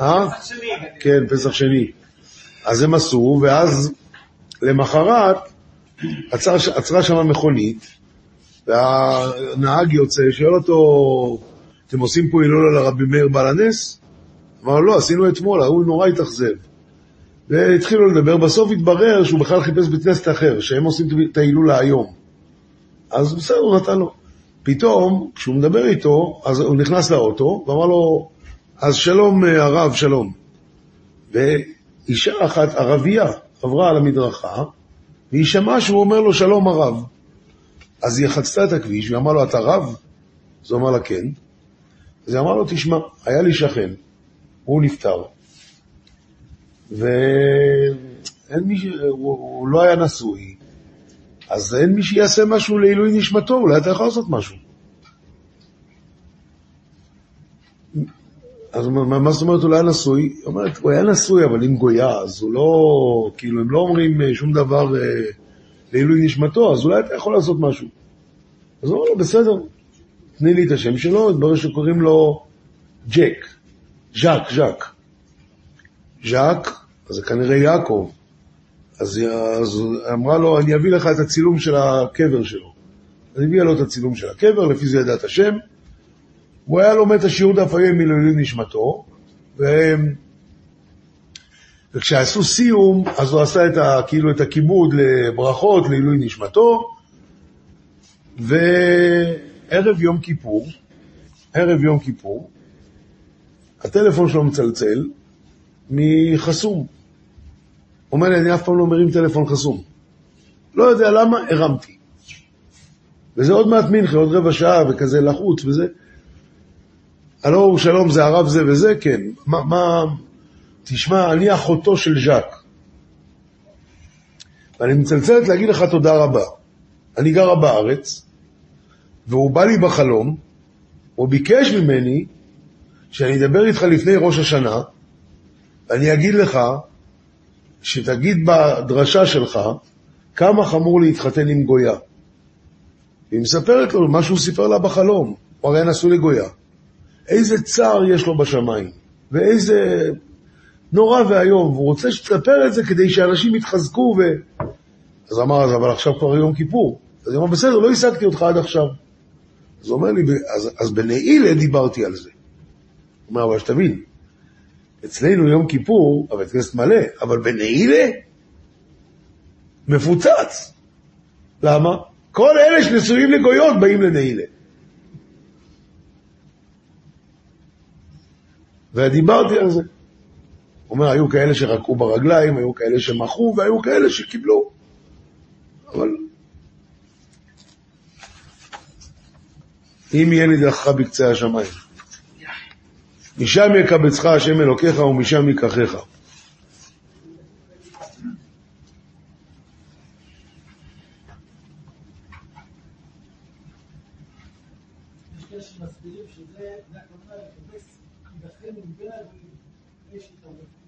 אה? כן, פסח שני. אז הם עשו, ואז למחרת עצר, עצרה שם מכונית, והנהג יוצא, שואל אותו, אתם עושים פה הילולה לרבי מאיר בעל הנס? אמר לא, עשינו אתמול, ההוא נורא התאכזב. והתחילו לדבר, בסוף התברר שהוא בכלל חיפש בית כנסת אחר, שהם עושים את ההילולה היום. אז בסדר, הוא נתן לו. פתאום, כשהוא מדבר איתו, אז הוא נכנס לאוטו, ואמר לו, אז שלום אה, הרב, שלום. ואישה אחת, ערבייה, עברה על המדרכה, והיא שמעה שהוא אומר לו, שלום הרב. אז היא חצתה את הכביש, והיא אמרה לו, אתה רב? אז הוא אמר לה, כן. אז אמרה לו, תשמע, היה לי שכן, הוא נפטר, ואין מי, ש... הוא, הוא לא היה נשוי, אז אין מי שיעשה משהו לעילוי נשמתו, אולי אתה יכול לעשות משהו. אז מה, מה זאת אומרת הוא לא היה נשוי? היא אומרת, הוא היה נשוי, אבל עם גויה, אז הוא לא, כאילו, הם לא אומרים אה, שום דבר אה, לעילוי נשמתו, אז אולי אתה יכול לעשות משהו. אז הוא אומר לו, בסדר, תני לי את השם שלו, התברר שקוראים לו ג'ק, ז'אק, ז'אק. ז'אק, אז זה כנראה יעקב. אז, אז אמרה לו, אני אביא לך את הצילום של הקבר שלו. אז הביאה לו את הצילום של הקבר, לפי זה ידע את השם. הוא היה לומד את השיעור דף היום מלעילוי נשמתו, ו... וכשעשו סיום, אז הוא עשה את ה, כאילו את הכיבוד לברכות לעילוי נשמתו, וערב יום כיפור, ערב יום כיפור, הטלפון שלו מצלצל מחסום. אומר לי, אני אף פעם לא מרים טלפון חסום. לא יודע למה, הרמתי. וזה עוד מעט מנחה, עוד רבע שעה, וכזה לחוץ וזה. הלו, שלום, זה הרב זה וזה? כן. מה, מה... תשמע, אני אחותו של ז'אק. ואני מצלצלת להגיד לך תודה רבה. אני גרה בארץ, והוא בא לי בחלום, הוא ביקש ממני שאני אדבר איתך לפני ראש השנה, ואני אגיד לך שתגיד בדרשה שלך כמה חמור להתחתן עם גויה. והיא מספרת לו מה שהוא סיפר לה בחלום, הוא הרי נשוי לגויה. איזה צער יש לו בשמיים, ואיזה נורא ואיום, והוא רוצה שתספר את זה כדי שאנשים יתחזקו ו... אז אמר, אז אבל עכשיו כבר יום כיפור. אז היא אמרה, בסדר, לא השגתי אותך עד עכשיו. אז הוא אומר לי, אז, אז בנעילה דיברתי על זה. הוא אומר, אבל שתבין, אצלנו יום כיפור, הבית כנסת מלא, אבל בנעילה מפוצץ. למה? כל אלה שנשואים לגויות באים לנעילה. ודיברתי על זה. הוא אומר, היו כאלה שרקעו ברגליים, היו כאלה שמחו, והיו כאלה שקיבלו. אבל אם יהיה נדחך בקצה השמיים. משם יקבצך השם אלוקיך ומשם ייקחך.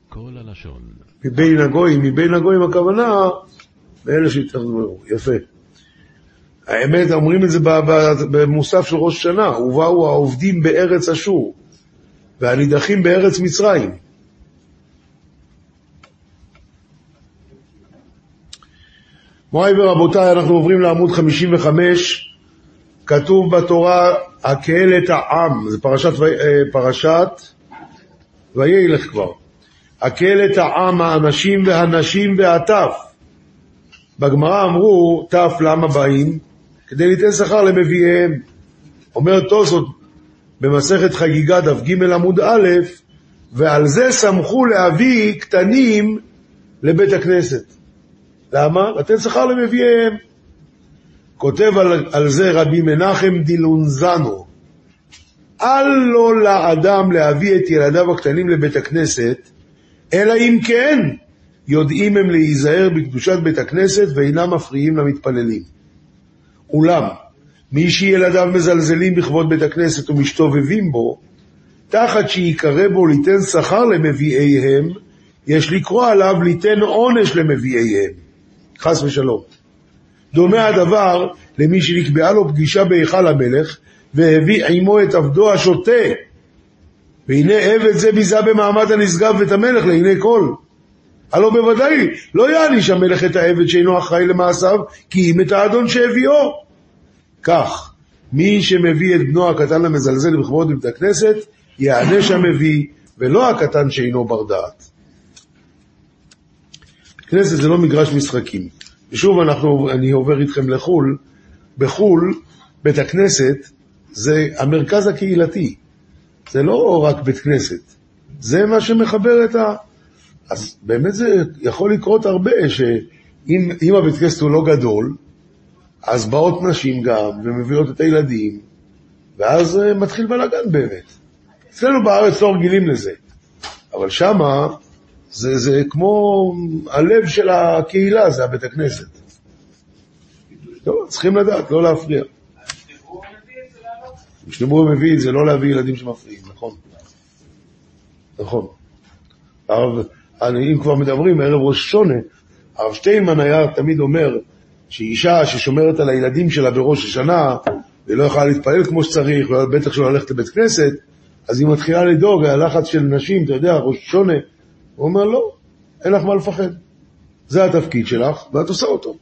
כל הלשון. מבין הגויים, מבין הגויים הכוונה לאלה שהתאכזרו. יפה. האמת, אומרים את זה במוסף של ראש השנה, ובאו העובדים בארץ אשור, והנידחים בארץ מצרים. מוריי ורבותיי, אנחנו עוברים לעמוד 55, כתוב בתורה, הקהל את העם, זה פרשת, אה, פרשת וילך כבר. הקהל את העם, האנשים והנשים והטף. בגמרא אמרו, טף למה באים? כדי ליתן שכר למביאיהם. אומר תוספות במסכת חגיגה דף ג' עמוד א', ועל זה שמחו להביא קטנים לבית הכנסת. למה? לתת שכר למביאיהם. כותב על, על זה רבי מנחם דילונזנו, אל לו לאדם להביא את ילדיו הקטנים לבית הכנסת, אלא אם כן יודעים הם להיזהר בקדושת בית הכנסת ואינם מפריעים למתפללים. אולם, מי שילדיו מזלזלים בכבוד בית הכנסת ומשתובבים בו, תחת שיקרא בו ליתן שכר למביאיהם, יש לקרוא עליו ליתן עונש למביאיהם. חס ושלום. דומה הדבר למי שנקבעה לו פגישה בהיכל המלך, והביא עמו את עבדו השוטה. והנה עבד זה ביזה במעמד הנשגב ואת המלך לעיני כל. הלא בוודאי לא יעניש המלך את העבד שאינו אחראי למעשיו, כי אם את האדון שהביאו. כך, מי שמביא את בנו הקטן למזלזל בכבוד בבית הכנסת, יענש המביא, ולא הקטן שאינו בר דעת. כנסת זה לא מגרש משחקים. ושוב אנחנו, אני עובר איתכם לחו"ל, בחו"ל, בית הכנסת זה המרכז הקהילתי, זה לא רק בית כנסת, זה מה שמחבר את ה... אז באמת זה יכול לקרות הרבה, שאם אם הבית כנסת הוא לא גדול, אז באות נשים גם, ומביאות את הילדים, ואז אה, מתחיל בלאגן באמת. אצלנו בארץ לא רגילים לזה, אבל שמה זה, זה כמו הלב של הקהילה, זה הבית הכנסת. טוב, צריכים לדעת, לא להפריע. משתמרו מביא את זה, לא להביא ילדים שמפריעים, נכון. נכון. הרב, אם כבר מדברים, ערב ראש השונה, הרב שטיינמן היה תמיד אומר שאישה ששומרת על הילדים שלה בראש השנה, ולא יכולה להתפלל כמו שצריך, ובטח שלא ללכת לבית כנסת, אז היא מתחילה לדאוג, הלחץ של נשים, אתה יודע, ראש השונה, הוא אומר, לא, אין לך מה לפחד. זה התפקיד שלך, ואת עושה אותו.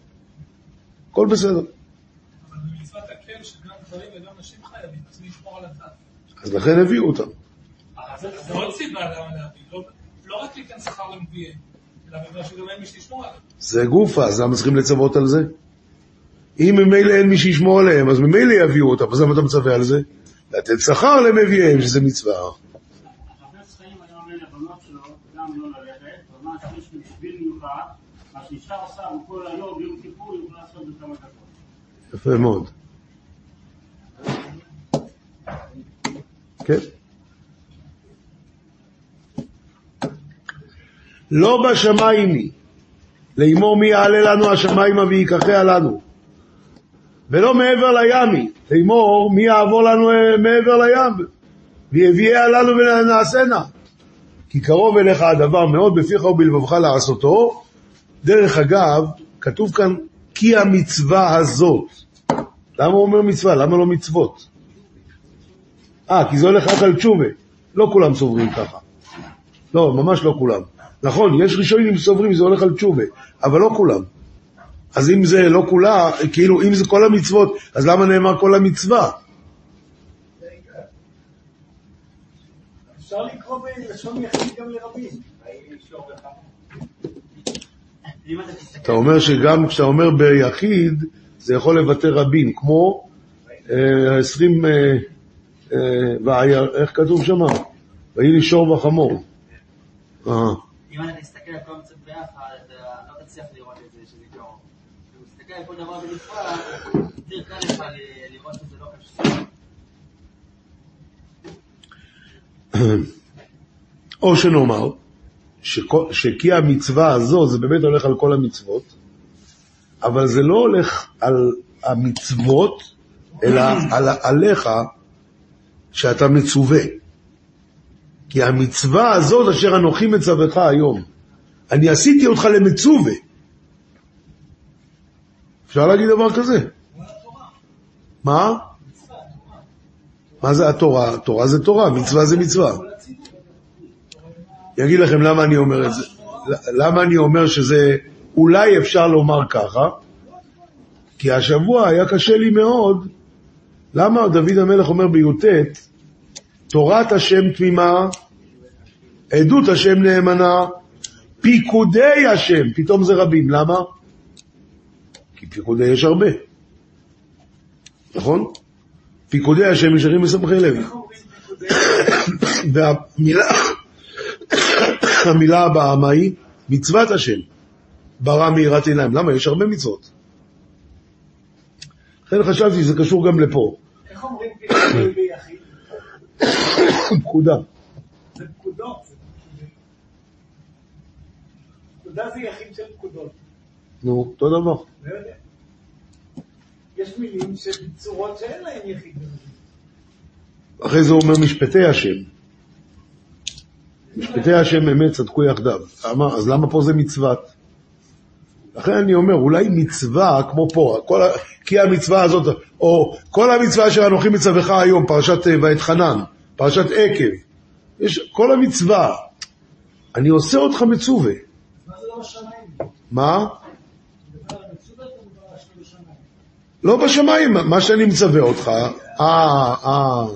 הכל בסדר. אבל במצוות הקל שגם גברים וגם נשים חייבים, אז מי ישמור על הצד? אז לכן הביאו אותם. זה זה עוד סיבה למה להביא, לא- רק ליתן שכר למביאים, אלא בגלל שגם אין מי שישמור עליהם. זה גופה, אז למה צריכים לצוות על זה? אם ממילא אין מי שישמור עליהם, אז ממילא יביאו אותם, אז למה אתה מצווה על זה? לתת שכר למביאיהם, שזה מצווה. החפץ חיים היה אומר לבנות שלו גם לא ללכת, ממש יש בשביל מיוחד, מה שאישה עושה כל היום, יום כיפור, היא יכולה לעשות בכמה דקות. יפה מאוד. כן. לא בשמיים היא, לאמור מי יעלה לנו השמיימה ויקחיה לנו. ולא מעבר לים היא, לאמור מי יעבור לנו אה, מעבר לים, ויביאה לנו ונעשנה. כי קרוב אליך הדבר מאוד בפיך ובלבבך לעשותו. דרך אגב, כתוב כאן כי המצווה הזאת. למה הוא אומר מצווה? למה לא מצוות? אה, כי זה הולך רק על תשובה. לא כולם סוברים ככה. לא, ממש לא כולם. נכון, יש ראשונים שסוברים, זה הולך על תשובה, אבל לא כולם. אז אם זה לא כולה, כאילו, אם זה כל המצוות, אז למה נאמר כל המצווה? אפשר לקרוא בלשון יחיד גם לרבים. אתה אומר שגם כשאתה אומר ביחיד, זה יכול לבטא רבים, כמו אה, עשרים, אה, אה, והיה- איך כתוב שם? ויהי לי שור וחמור. אם אתה תסתכל על כל המצוות ביחד, אתה לא תצליח לראות את זה שזה קרוב. כשאתה מסתכל על כל דבר בנפרד, יותר קל לך לראות שזה לא קשור. או שנאמר, שכי המצווה הזו, זה באמת הולך על כל המצוות, אבל זה לא הולך על המצוות, אלא על עליך, שאתה מצווה. כי המצווה הזאת אשר אנוכי מצווך היום, אני עשיתי אותך למצווה. אפשר להגיד דבר כזה? מה? מה זה התורה? תורה זה תורה, מצווה זה מצווה. אני אגיד לכם למה אני אומר את זה. למה אני אומר שזה, אולי אפשר לומר ככה, כי השבוע היה קשה לי מאוד. למה דוד המלך אומר בי"ט, תורת השם תמימה, עדות השם נאמנה, פיקודי השם, פתאום זה רבים, למה? כי פיקודי יש הרבה, נכון? פיקודי השם ישרים מסמכי לב. והמילה המילה הבאה, מה היא? מצוות השם. ברא מיראת עיניים. למה? יש הרבה מצוות. לכן חשבתי שזה קשור גם לפה. איך אומרים פיקודי ביחיד? פקודה. זה פקודות. זה פקודים. פקודה זה יחיד של פקודות. נו, אותו דבר. לא יודע. יש מילים של צורות שאין להן יחיד. אחרי זה אומר משפטי השם. משפטי השם אמת צדקו יחדיו. למה? אז למה פה זה מצוות? לכן אני אומר, אולי מצווה כמו פה, כל. כי המצווה הזאת, או כל המצווה אשר אנוכי מצווך היום, פרשת אה, ואתחנן, פרשת עקב, יש כל המצווה, אני עושה אותך מצווה. מה לא בשמיים? מה? לא שאני מצווה אותך, אה, אה,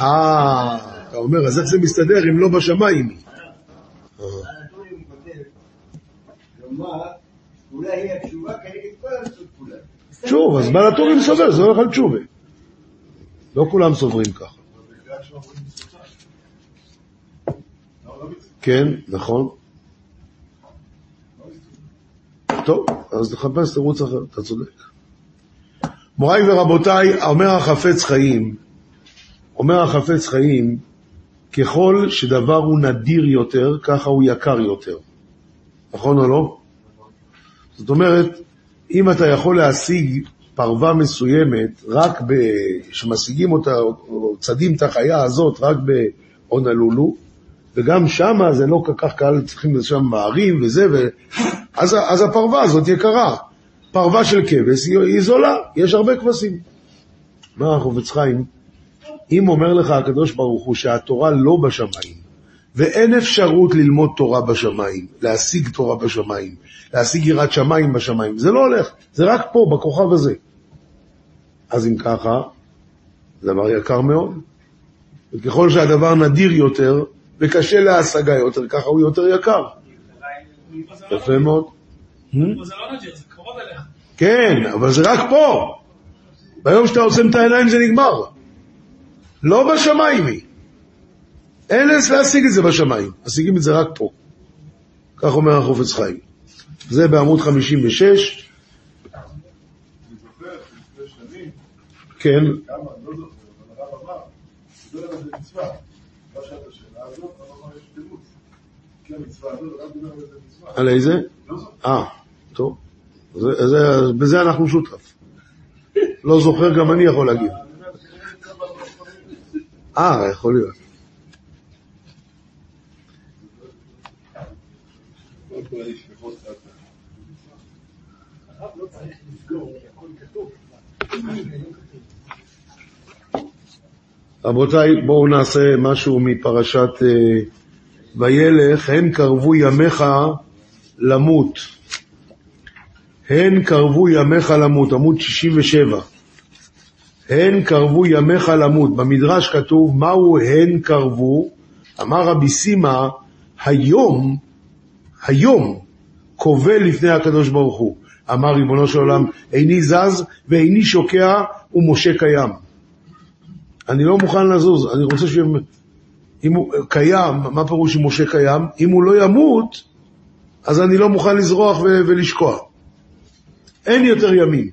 אה, אתה אומר, אז איך זה מסתדר אם לא בשמיים? כולן. שוב, אז בלטורים סובר, זה הולך על תשובה. לא כולם סוברים ככה. כן, נכון. טוב, אז נחפש תירוץ אחר, אתה צודק. מוריי ורבותיי, אומר החפץ חיים, אומר החפץ חיים, ככל שדבר הוא נדיר יותר, ככה הוא יקר יותר. נכון או לא? זאת אומרת, אם אתה יכול להשיג פרווה מסוימת, רק ב... שמשיגים אותה, או צדים את החיה הזאת רק באונלולו, וגם שמה זה לא כל כך קל, צריכים לשם מערים וזה, ו... אז, אז הפרווה הזאת יקרה. פרווה של כבש היא, היא זולה, יש הרבה כבשים. מה החופץ חיים? אם אומר לך הקדוש ברוך הוא שהתורה לא בשמיים, ואין אפשרות ללמוד תורה בשמיים, להשיג תורה בשמיים, להשיג יראת שמיים בשמיים, זה לא הולך, זה רק פה, בכוכב הזה. אז אם ככה, זה דבר יקר מאוד. וככל שהדבר נדיר יותר, וקשה להשגה יותר, ככה הוא יותר יקר. יפה מאוד. זה לא זה קרוב. כן, אבל זה רק פה. ביום שאתה עוצם את העיניים זה נגמר. לא בשמיים היא. אין להשיג את זה בשמיים, משיגים את זה רק פה. כך אומר החופץ חיים. זה בעמוד 56. אני זוכר לפני שנים, כן, על איזה? אה, טוב. זה, זה, בזה אנחנו שותף. לא זוכר, גם אני יכול להגיד. אה, יכול להיות. לא כל הישפחות חד הרב לא צריך לסגור, כי הכל כתוב. רבותיי, בואו נעשה משהו מפרשת אה, וילך, הן קרבו ימיך למות. הן קרבו ימיך למות, עמוד 67. הן קרבו ימיך למות. במדרש כתוב, מהו הן קרבו? אמר רבי סימא, היום, היום, קובל לפני הקדוש ברוך הוא. אמר ריבונו של עולם, איני זז ואיני שוקע ומשה קיים. אני לא מוכן לזוז, אני רוצה ש... אם הוא קיים, מה פירוש אם משה קיים? אם הוא לא ימות, אז אני לא מוכן לזרוח ו- ולשקוע. אין יותר ימים.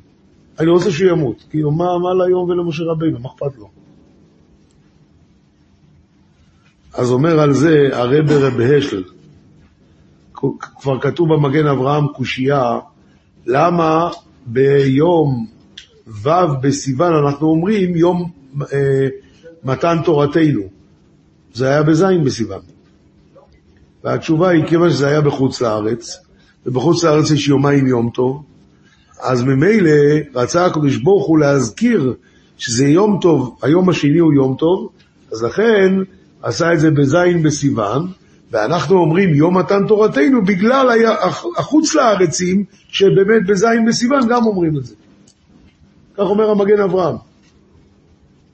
אני רוצה שהוא ימות. כאילו, מה, מה ליום ולמשה רבינו? מה אכפת לו? אז אומר על זה הרב רב השל, כבר כתוב במגן אברהם קושייה, למה ביום ו' בסיוון אנחנו אומרים יום, מתן תורתנו. זה היה בזין בסיוון. והתשובה היא, כיוון שזה היה בחוץ לארץ, ובחוץ לארץ יש יומיים יום טוב, אז ממילא רצה הקדוש ברוך הוא להזכיר שזה יום טוב, היום השני הוא יום טוב, אז לכן עשה את זה בזין בסיוון, ואנחנו אומרים יום מתן תורתנו בגלל החוץ לארצים, שבאמת בזין בסיוון גם אומרים את זה. כך אומר המגן אברהם.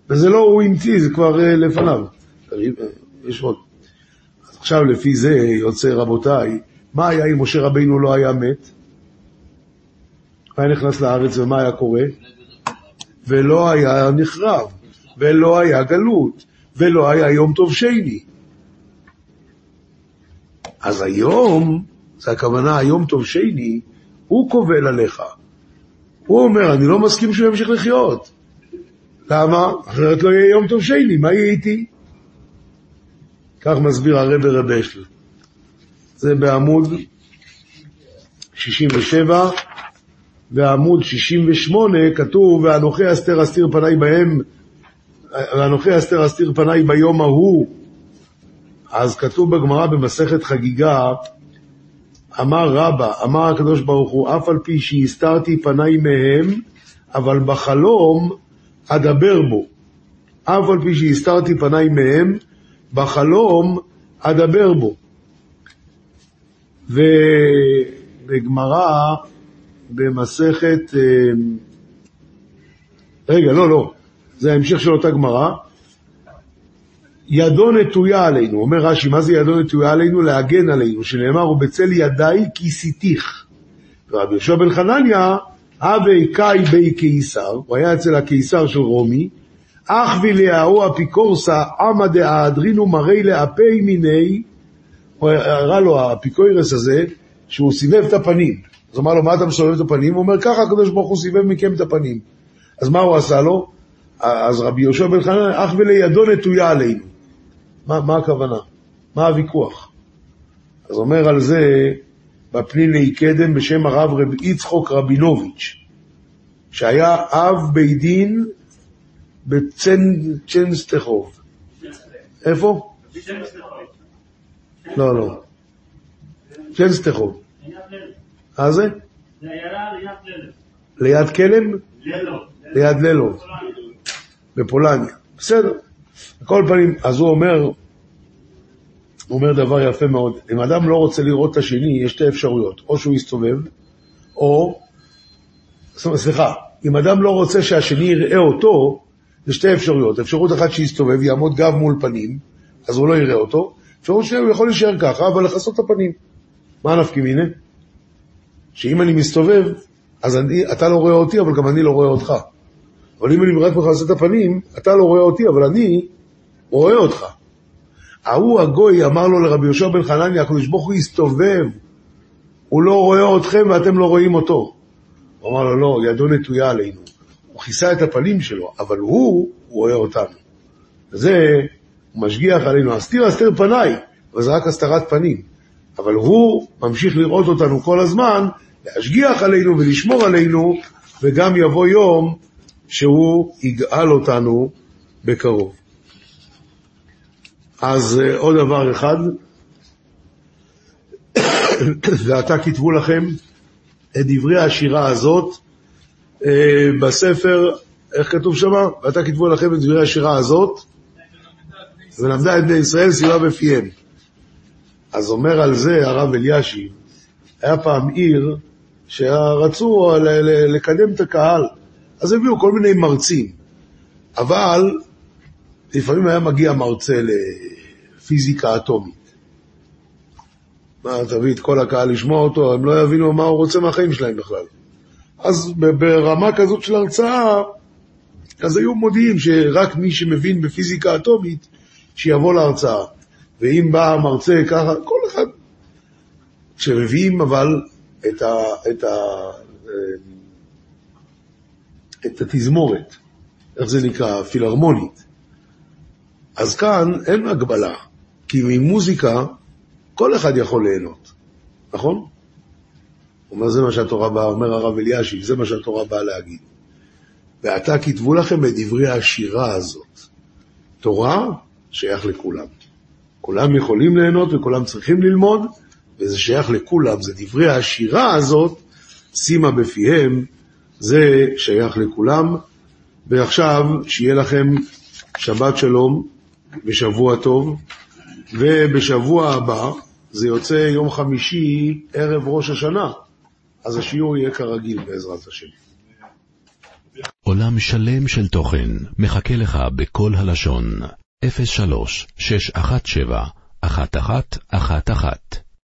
וזה לא הוא המציא, זה כבר אה, לפניו. אה, יש עוד. אז עכשיו לפי זה יוצא, רבותיי, מה היה אם משה רבינו לא היה מת? היה נכנס לארץ ומה היה קורה? ולא היה נחרב, ולא היה גלות, ולא היה יום טוב שני. אז היום, זה הכוונה היום טוב שני, הוא קובל עליך. הוא אומר, אני לא מסכים שהוא ימשיך לחיות. למה? אחרת לא יהיה יום טוב שני, מה יהיה איתי? כך מסביר הרב רב אשל. זה בעמוד 67, ועמוד 68 כתוב, ואנוכי אסתר אסתיר פניי בהם, ואנוכי אסתר אסתיר פניי ביום ההוא. אז כתוב בגמרא במסכת חגיגה, אמר רבא, אמר הקדוש ברוך הוא, אף על פי שהסתרתי פניי מהם, אבל בחלום אדבר בו. אף על פי שהסתרתי פניי מהם, בחלום אדבר בו. ובגמרא, במסכת... אה, רגע, לא, לא, זה ההמשך של אותה גמרא. ידו נטויה עלינו, אומר רש"י, מה זה ידו נטויה עלינו? להגן עלינו, שנאמר, ובצל ידיי כיסיתיך. ורבי יהושע בן חנניה, הווי קאי בי קיסר, הוא היה אצל הקיסר של רומי, אך וליהו אפיקורסה עמא דאדרינו מראי לאפי מיני, הוא הראה לו האפיקוירס הזה, שהוא סיבב את הפנים. אז אמר לו, מה אתה מסובב את הפנים? הוא אומר, ככה הקדוש ברוך הוא סיבב מכם את הפנים. אז מה הוא עשה לו? אז רבי יהושע בן חנניה, אך ולידו נטויה עלינו. מה, מה הכוונה? מה הוויכוח? אז אומר על זה בפניני קדם בשם הרב רב יצחוק רבינוביץ', שהיה אב בית דין בצ'נסטחוב. איפה? לא, לא. צ'נסטחוב. מה זה? ליד כלם? ליד ללו. בפולניה. בסדר. על כל פנים, אז הוא אומר, הוא אומר דבר יפה מאוד. אם אדם לא רוצה לראות את השני, יש שתי אפשרויות. או שהוא יסתובב, או... סליחה, אם אדם לא רוצה שהשני יראה אותו, זה שתי אפשרויות. אפשרות אחת שיסתובב, יעמוד גב מול פנים, אז הוא לא יראה אותו. אפשרות שנייה, הוא יכול להישאר ככה, אבל לכסות את הפנים. מה נפקא מינה? שאם אני מסתובב, אז אני, אתה לא רואה אותי, אבל גם אני לא רואה אותך. אבל אם אני רק מכסה את הפנים, אתה לא רואה אותי, אבל אני רואה אותך. ההוא הגוי אמר לו לרבי יהושע בן חנניה, הקדוש ברוך הוא הסתובב, הוא לא רואה אתכם ואתם לא רואים אותו. הוא אמר לו, לא, ידו נטויה עלינו. הוא כיסה את הפנים שלו, אבל הוא, הוא רואה אותנו. זה, הוא משגיח עלינו, אסתיר אסתיר פניי, אבל זה רק הסתרת פנים. אבל הוא ממשיך לראות אותנו כל הזמן, להשגיח עלינו ולשמור עלינו, וגם יבוא יום שהוא יגאל אותנו בקרוב. אז אה, עוד דבר אחד, ועתה כתבו לכם את דברי השירה הזאת אה, בספר, איך כתוב שם? ועתה כתבו לכם את דברי השירה הזאת, ולמדה את בני ישראל סיבה בפיהם. אז אומר על זה הרב אלישיב, היה פעם עיר שרצו ל- לקדם את הקהל, אז הביאו כל מיני מרצים, אבל לפעמים היה מגיע מרצה לפיזיקה אטומית. מה, תביא את כל הקהל לשמוע אותו, הם לא יבינו מה הוא רוצה מהחיים שלהם בכלל. אז ברמה כזאת של הרצאה, אז היו מודיעים שרק מי שמבין בפיזיקה אטומית, שיבוא להרצאה. ואם בא המרצה ככה, כל אחד. כשמביאים אבל את, ה, את, ה, את התזמורת, איך זה נקרא? פילהרמונית. אז כאן אין הגבלה, כי ממוזיקה כל אחד יכול ליהנות, נכון? אומר, זה מה שהתורה באה, אומר הרב אלישיב, זה מה שהתורה באה להגיד. ועתה כתבו לכם את דברי השירה הזאת, תורה שייך לכולם. כולם יכולים ליהנות וכולם צריכים ללמוד, וזה שייך לכולם. זה דברי השירה הזאת, שימה בפיהם, זה שייך לכולם. ועכשיו, שיהיה לכם שבת שלום ושבוע טוב, ובשבוע הבא, זה יוצא יום חמישי, ערב ראש השנה, אז השיעור יהיה כרגיל בעזרת השם. עולם שלם של תוכן מחכה לך בכל הלשון, 03 617 1111